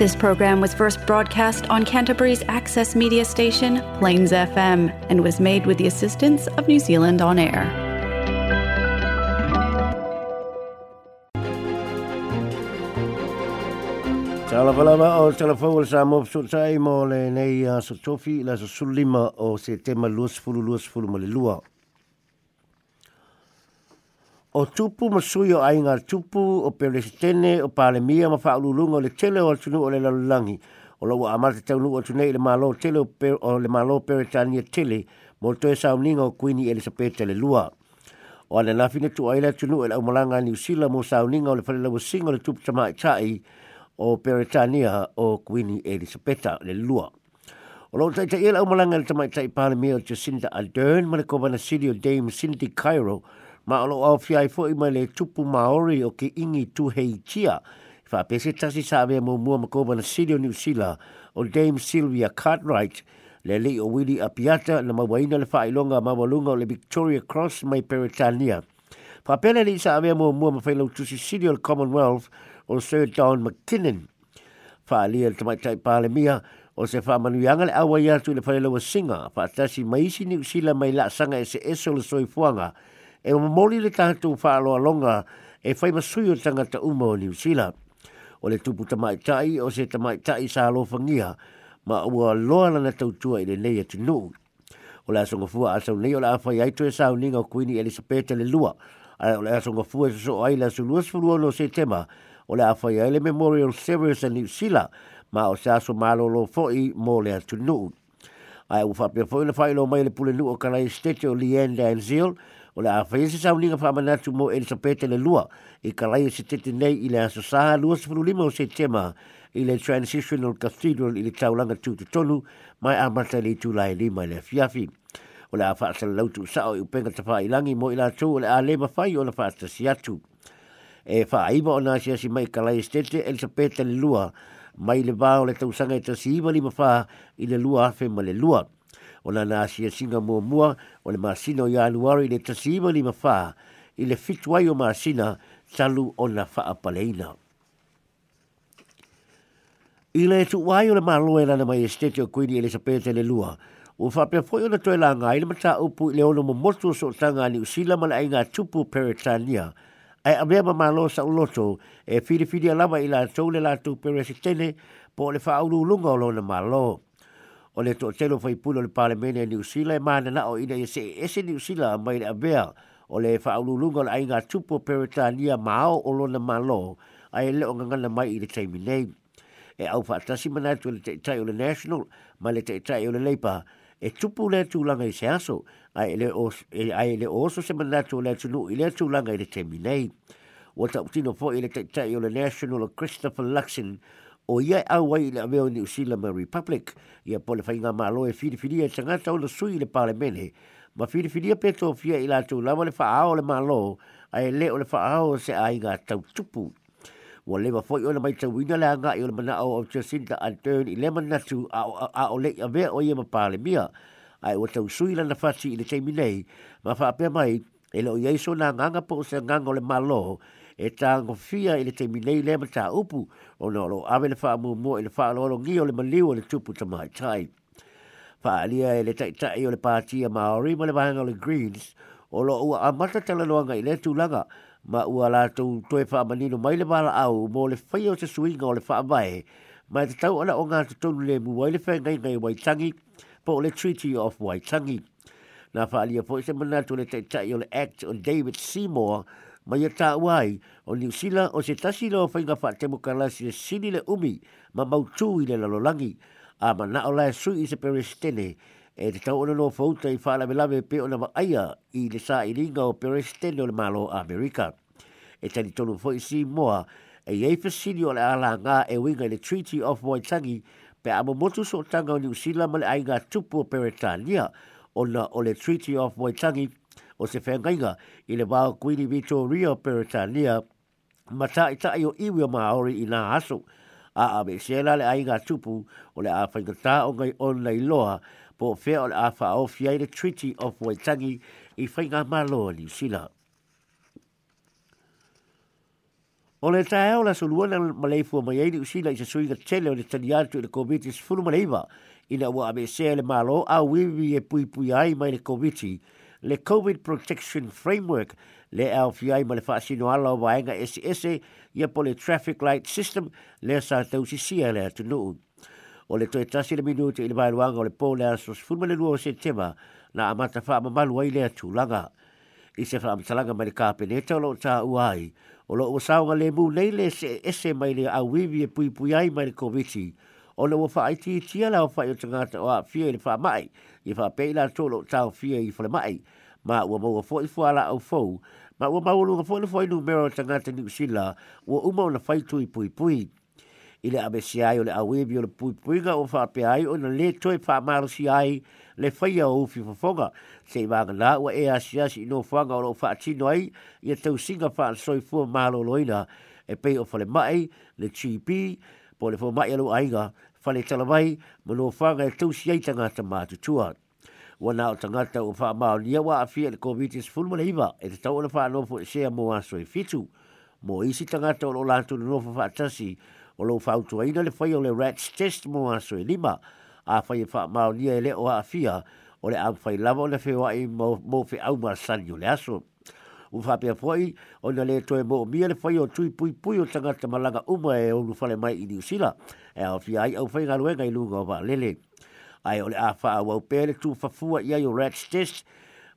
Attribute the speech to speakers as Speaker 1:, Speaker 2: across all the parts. Speaker 1: This program was first broadcast on Canterbury's access media station, Plains FM, and was made with the assistance of New Zealand On Air. Tala o tala fawal sa mo le nei la sulima o se tema luas fulu
Speaker 2: luas fulu le lua. o tupu masui o ainga tupu o pelestene o palemia ma fa'alulunga o le tele o tunu o le lalulangi o lau amata te taunu o tunei le malo tele o le malo peretania tele mo toe sauninga o kuini elisabeta le lua o ana na fina tu aila tunu o e le aumalanga ni usila mo sauninga o le whalelau singa e o le tupu tamai tai o peretania o kuini elisabeta le lua O lo tai tai ele au malanga le tamai tai pāna mea o Jacinda Ardern, mana ko mana Sirio Dame Cindy Cairo, ma alo au fiai fo i mai le tupu maori o ke ingi tu hei chia. Fa pese tasi sa avea mo mua makova na Sidio New Sila o Dame Sylvia Cartwright le li o wili a piata na mawaina le whaelonga a mawalunga o le Victoria Cross mai Peritania. Fa pele li sa avea mo mua mawhailau tusi Sidio Commonwealth o Sir Don McKinnon. Fa alia le tamaitai pale mia o se wha manuianga le awa iatu le whaelau a singa. Fa tasi maisi ni usila mai la sanga e se eso le soifuanga. Fa e o moli le tātou whaaloa longa e whai masui o tangata uma o New Zealand. O le tupu tamaitai o se tamaitai sa alofangia ma ua loa lana tautua i le nei atu nuu. O le asonga fua asau nei o le awhai aitu e sao ninga o kuini Elisabeta le lua. O le asonga fua e so aila su lua sfurua no se tema o le awhai aile Memorial Service in New Zealand ma o se aso malo lo foi mo le atu nuu. Ai e ufa pia foi na fai lo mai le pule nuu o kanai stete o Leanne Danziel, o le a whaia se sauninga whamanatu mo Elisabeth le lua i ka lai se tete nei i le aso saha lua se lima o se tema i le Transitional Cathedral i le taulanga tūtu tonu mai a mata le tū lai lima le fiafi. O le a whaasala lautu sao i upenga tapa i langi mo i la tū o le a lema whai o le whaastasi atu. E whaaiba o nāsia si mai ka lai se tete Elisabeth le lua mai le vā o le tausanga e tasi ima lima wha i le lua afe ma le lua. o na nasia singa muamua o le masina o ianuari i le tasiima limafā i le fitu ai o masina talu ona faapaleina i le tuua ai o le malo e lana mai estete o kuini elisapeta le lua ua faapea foʻi ona toe laga ai le mataupu i le ono momotu o soʻotaga a niusila ma le aiga tupu peretania ae avea ma malo saʻuloto e filifilia lava i latou le latou peresetene po o le faaulūluga o lona malo o le faipule e o le palemene e niusila e mananaʻo ina ia seʻeese niusila mai le avea o le faaululuga o le aiga tupu o peretania mao o lona malo ae e leo gagana mai i le taimi nei e au faatasi manatu e le taʻitaʻi o le national ma le taʻitaʻi o le leipa e tupu le tulaga i se aso ae le ae oso se manatu o le atunuu i le tulaga i le taimi nei ua taʻutino foʻi i le taʻitaʻi o le national o christopher luxon o ia e au i le aveo New Zealand Republic ia po le whainga malo e whiriwhiria e tangata o le sui le parlemene ma whiriwhiria pe tō fia i lātou lawa le whaao le malo a e le o le whaao se a inga tau tupu Wa lewa foi o na mai tawina le anga i o le mana o o Jacinta Ardern i le manatu a o le avea o ia ma parlemia ai o tau sui lana fati i le teiminei ma whaapea mai e le iei so na nganga po se nganga o le malo e tangofia i le teiminei lea ma taupu ona o loo ave le faamuamua i le faalogologi o le maliu o le tupu tamaitaʻi faaalia e le taʻitaʻi o le patia maori ma le vaega o le greens o loo ua amata talanoaga i le tulaga ma ua latou toe faamanino mai le valaau mo le faia o se suiga o le faavae ma e tatau ana o gatotonu lemu ai le faigaigai waitangi po o le treaty of waitangi na faaalia foʻi se manatu le ta taʻitaʻi o le act o david seymour ma ia e tā wai o ni sila o se tasi lo whainga wha te mukalasi le sini le umi ma mautu i le lalolangi a ma na o lai sui i se peristene e te tau ono no fauta i wha lawe lawe pe ona aia i le sa i ringa o peristene o le malo Amerika. E tani tonu fo i si moa e iei pe sini o le ala ngā e winga i le Treaty of Waitangi pe amo motu so tanga o ni sila ma le ainga tupu o peretania o na o le Treaty of Waitangi o se whengainga i le wāo kuini vito rio peritania ma tā i tā i o iwi o maori i nā aso a a me sēla le ainga tupu o le āwhainga o ngai on nei loa po whea o le āwha o fiai le Treaty of Waitangi i whainga maloa ni sila. O le tā eo la suluana maleifu o maiaini usila i se suinga tele o le tani atu i le COVID-19 maleiva i na ua a me sēla le malo a uiwi e pui pui ai mai le COVID-19 le COVID Protection Framework le au fia i male faa sino ala wa enga SES e, ia po le Traffic Light System le sa tau si sia le atu nuu. O le toi tasi le minu te ili mai luanga o le po le aso sfuma le nuo se tema na amata faa mamalu ai le atu langa. I se faa amtalanga mai le ka peneta o lo ta uai o lo usaunga le mu nei le SES e e mai le au wivi e pui pui ai mai le COVID-19. o le wafa ai la wafa o tagata o a i le wha ia i la tolo tau fia i wha mai ma ua maua fo i fua ma ua maua lunga fo i fo i numero tangata ua umau na faitu i pui pui i le amesi ai o le awebi o le puipuiga o whaapea ai o na le toi ai le whaia o ufi fofonga. Se i ua e asiasi asi ino o lo whaatino ai ia a tausinga whaasoi e pei o whale le GP po le fua mai fale tala mai, mano whanga e tau siei tangata mātutua. Wana o tangata o wha mao nia wa a fia le COVID-19 fulmana iwa e te ona wha anofo e sea mō aso e fitu. mo isi tangata o lo lantu na nofo wha atasi o lo whautua ina le whai o le rats test mo aso e lima a whai e wha mao nia e le o a fia o le am whai lava o le whewa i mō whi au mā sani o le aso. u fa pe foi o na le toe mo mi le foi o tui pui pui o tanga te malanga uma e o lu fale mai i niu sila e o fi ai au fai ga e luenga i lugo o va lele ai o le a fa a wau pere tu fa fua ia i o rats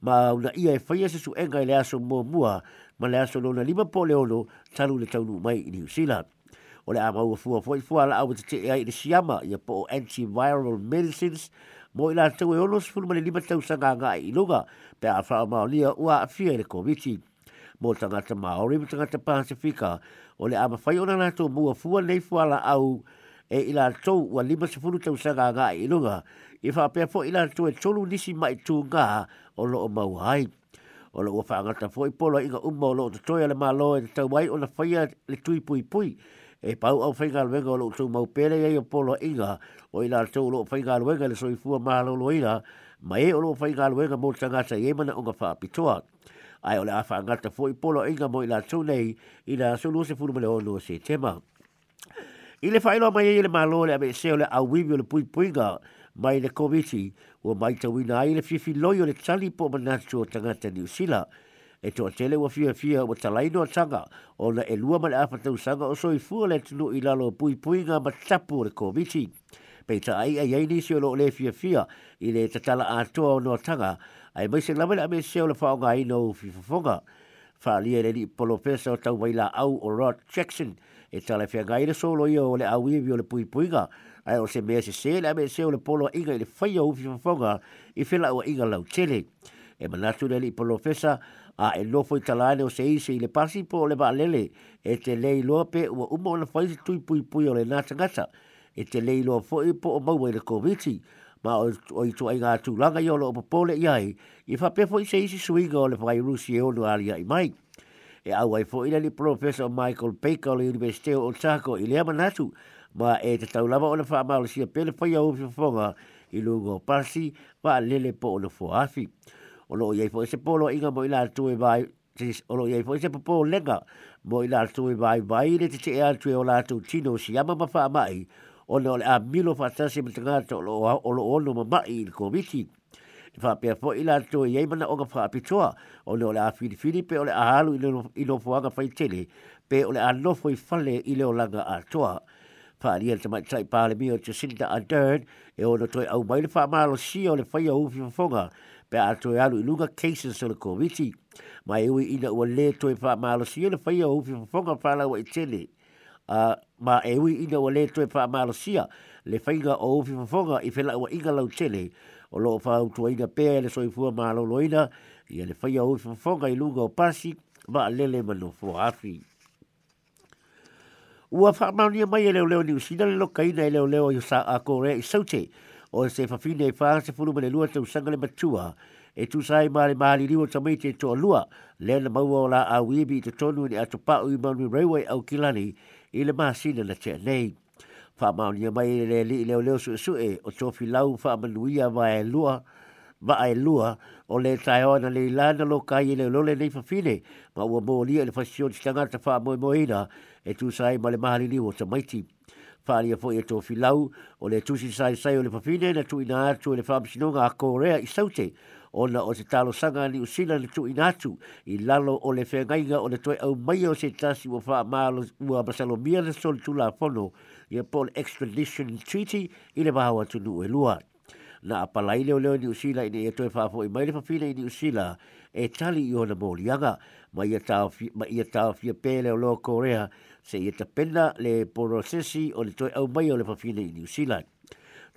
Speaker 2: ma u na ia e fai e su enga le aso mo mua ma le aso lona lima po le ono talu le taunu mai i niu sila o le a maua fua foi fua la au te te e ai i le siama i a po antiviral medicines mo ila tau e ono sifuru mani lima tau sanga nga i loga pe a wha amao lia ua a fia ele komiti. Mo o Māori mo tangata Pasifika o le ama whai ona nato mua fua nei fuala au e ila tau ua lima sifuru tau sanga nga i loga i wha pe fo ila tau e tolu nisi mai tū ngā o lo o mau hai. O lo ua wha angata fo i polo inga umma o lo o te toia le mā lo e te tau mai o na whaia le tui pui pui e pau au whainga luenga o loo tau mau pere ia ia polo inga o ila tau loo whainga luenga le soi fua maa lolo ina ma e o loo whainga luenga mo tangata i emana o ngā whaapitoa. Ai o le awha angata fo i polo inga mo ila tau nei i nga su nuse furuma le ono se tema. I le whaino mai e le maa lole a me seo le au wivio le pui puinga mai le koviti o mai tawina ina ai le fifi loio le tali po manatua tangata ni usila. Ia e to tele wa fia fia o talaino sanga o na e lua ma le afatau sanga o soifua le tunu i lalo pui pui ngā matapu le komiti. Pei ta ai ai ai nisi o lo le fia fia i le tatala atoa o noa tanga ai mai se lama le ame seo le whaonga i nou fifafonga. Whaalia le ni polo pesa o tau waila au o Rod Jackson e tala fia ngai le solo i o le awiwi o le pui pui ngā ai o se mea se se le ame seo le polo inga i le whaia o fifafonga i whila o inga lau tele. E manatu le li polo pesa a e lofo i talaane o se ise i le pasi po o le vaalele e te lei loa pe ua uma ona faisi tui pui pui o le nā tangata e te lei loa foi po o maua le koviti ma o, o i tuai ngā tūlanga i o loa popole i ai i whapefo i se ise suinga o le whai rusi e onu alia i mai e au ai fo ina Professor Michael Baker o le Universite o Otako i le amanatu ma e te taulama o le whaamau le sia pele whai au i lungo pasi ma lele po o le fuafi olo ye po se polo inga mo ila tu e vai o lo ye po se polo lega mo ila tu e vai vai le te e tu e ola tu chino si ama ma fa mai olo a milo fa sa se mtanga olo lo o ma mai il komiti fa pe po ila tu ye mana o ga fa pitoa olo lo la fi filipe o le a halu ilo ilo fo ga fa tele pe o le a lo fo i fale ile o langa a toa fa ni el tamai tai pa le mio te sinta a dern e o lo toi au mai fa ma lo si o le fa ia ufi fa fonga pe a to alu i lunga cases o le komiti ma e ui ina ua le toe wha malosi o le whaia o upi paponga pālaua i tele uh, ma e ui ina ua le toe wha malosia le whainga o upi paponga i whela ua inga lau tele o loo wha autuaina pēa e le soifua maloloina ia le whaia o upi paponga i lunga o pasi ma a lele manofo afi. Ua wha maunia mai e leo leo ni usina le lokaina e leo leo i sa a kore i saute o se fafine e whanga se fulu mele lua tau sanga le matua e tu sai male mali liwa tamai te toa lua le na maua o la a wibi i te tonu ni atu pau i manu railway au kilani i le masina na te nei whaamaonia mai e le li leo leo su sue o tofi lau whaamanuia wa e lua ma ai e lua o le tai ona le lana lo kai e le lole nei fafine ma ua mō lia le fasioni stanga ta wha moe moeina e tu sai ma le liwa tamaiti. maiti faalia foʻi e tofilau o le tusi saisai o le fafine na tuuina atu e le faamasinoga a korea i saute ona o se talosaga a niusila na tuuina atu i lalo o le feagaiga o le toe au maia o se tasi ua faamaua masalomia na solitulafono ia po o le extradition treaty i le vahau atunuu e lua na apalai leoleo i niusila ina ia toe faafoʻi mai le fafine i niusila e tali i ona moliaga ma ia tawafia pē leoleo korea se ia ta pena le porosesi o le toi au mai o le papine i New Zealand.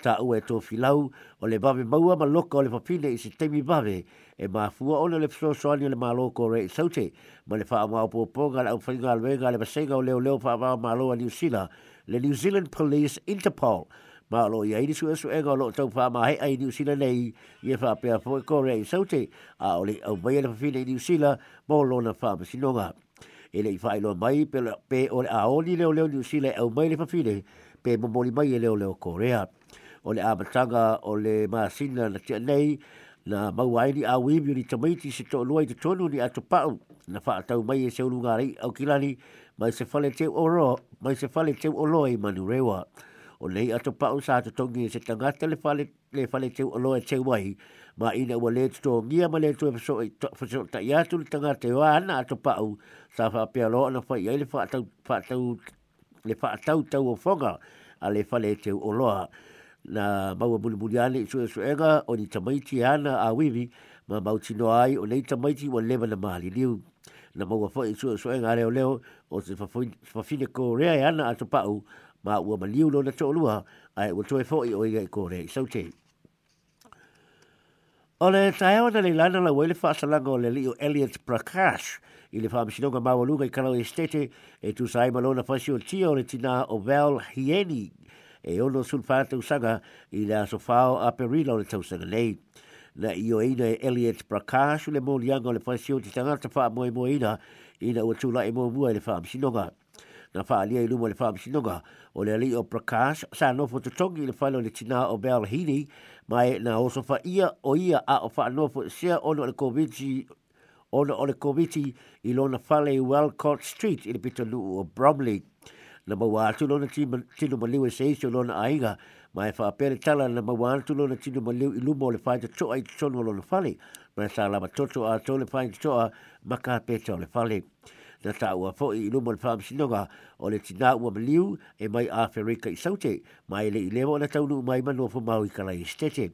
Speaker 2: Ta ue tō filau o le bave maua ma loka o le papine i se temi bave e ma fua ona le pso soani le malo ko re i saute ma le faa mao poponga le au whainga alwenga le masenga o leo leo faa mao malo a New Zealand le New Zealand Police Interpol ma lo ia i su su ega lo tau faa mahe ai New Zealand nei i e faa pia poe ko re i saute a o le au mai le papine i New Zealand mo lo na faa masinonga. Thank ele le i fai lo mai pe pe o le aoli le o le New mai le fa fine pe mo moli mai e le o Korea ole le ole o le na tia nei na mawaini a bi ni tamaiti se to luai te tonu ni ato pao na faa tau mai e se lugari o kilani mai se fale teu o roa mai se fale teu o loa manurewa. rewa o lei atu pao sa atu tongi se tangata le fale le fale te o loa e te wai ma ina ua le tuto ngia ma le tu e fasoi fasoi ta iatu le tangata e wana atu pao sa fa pia loa na fai ai le fa atau fa atau le fa atau tau o fonga a le fale e te o na maua muli muli ane i sue suenga o ni tamaiti ana a wivi ma mauti no ai o nei tamaiti wa lewa na mahali liu na maua fai sue suenga a leo leo o se fafine korea e ana atu pao ma ua maliu lona toʻalua ae ua toe foʻi o ia i kore i saute o le taeao na leilana lauai le faasalaga o le alii o eliot prakash i le faamasinoga maualuga i kalau estete e tusai ma lona fasiotia o le tinā o val hieni e ono sulfatausaga i le asofao aperila o le tausaga nei na i o ina e Elliot Prakash le mōlianga o le pasio te tangata wha moe moe ina ina ua tūla e mōmua e le wha amsinoga na fa ali luma le whaamisinonga o le ali o Prakash sa nofo tutongi le whalo le tina o Bel Hini mai na oso wha ia o ia a o whaanofo o ono le komiti ono o le komiti i lona whale Walcott Street i le pita nuu o Bromley na maua atu lona tino maliu e seisi lo na aiga ma e whaapere tala na maua atu lona tino maliu i luma o le whaita toa i tono o lona whale ma e sa lama toto a tole whaita ma maka peta o le whale. na tāua po eh, i iluma le whaamisinonga o le tina ua maliu e mai a Ferika i saute, mai le i lewa o na taunu mai manofo mau i kalai estete.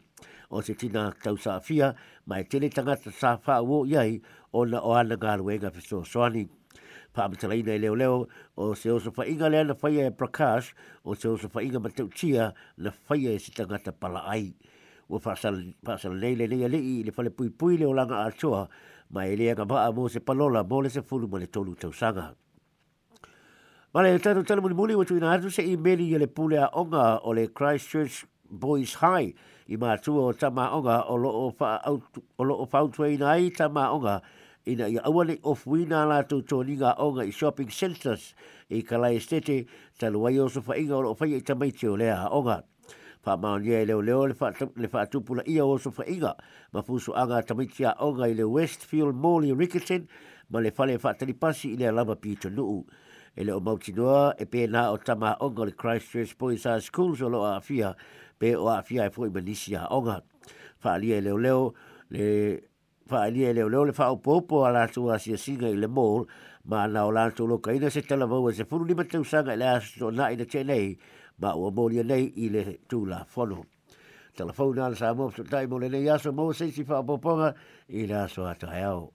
Speaker 2: O se tina tau tausafia, mai tele tangata sa whawo iai o na oana ngā ruenga pesoa soani paamatalaina i leoleo o se oso faʻiga lea na faia e prakash o se oso faʻiga ma tautia na faia e se tagata palaai ua faasalalenei lenei alii i le falepuipui le olaga atoa ma e lea ka maa mō se palola mō le se fulu ma le tolu tausaga. Ma le tatu tala muli muli watu ina atu se imeli i le pule a onga o le Christchurch Boys High i mātua o tama onga o loo whautua ina ai tama onga ina i awale of wina la tu tōninga onga i shopping centers i kalai stete taluai o sofa inga o loo whai i tamaiti o lea onga. Onga fa maonia leo leo le fa le fa tupula ia o so fa inga ma fuso anga tamiti a onga i le Westfield Molly Rickerson ma le fale fa talipasi i le lava pito nuu e le o mautinoa e pēnā o tama onga le Christchurch Poisa Schools o lo afia pe o afia e fo i manisi a onga fa alia leo leo le fa alia leo leo le fa opopo a lātou asia singa i le mall ma na o lātou loka ina se tala vau e se furu lima tausanga i le aso na i na tēnei ma ua moli nei i le tula fono. Telefona ala sa mō pso tai mo le nei aso mō seisi wha poponga i le aso ato au.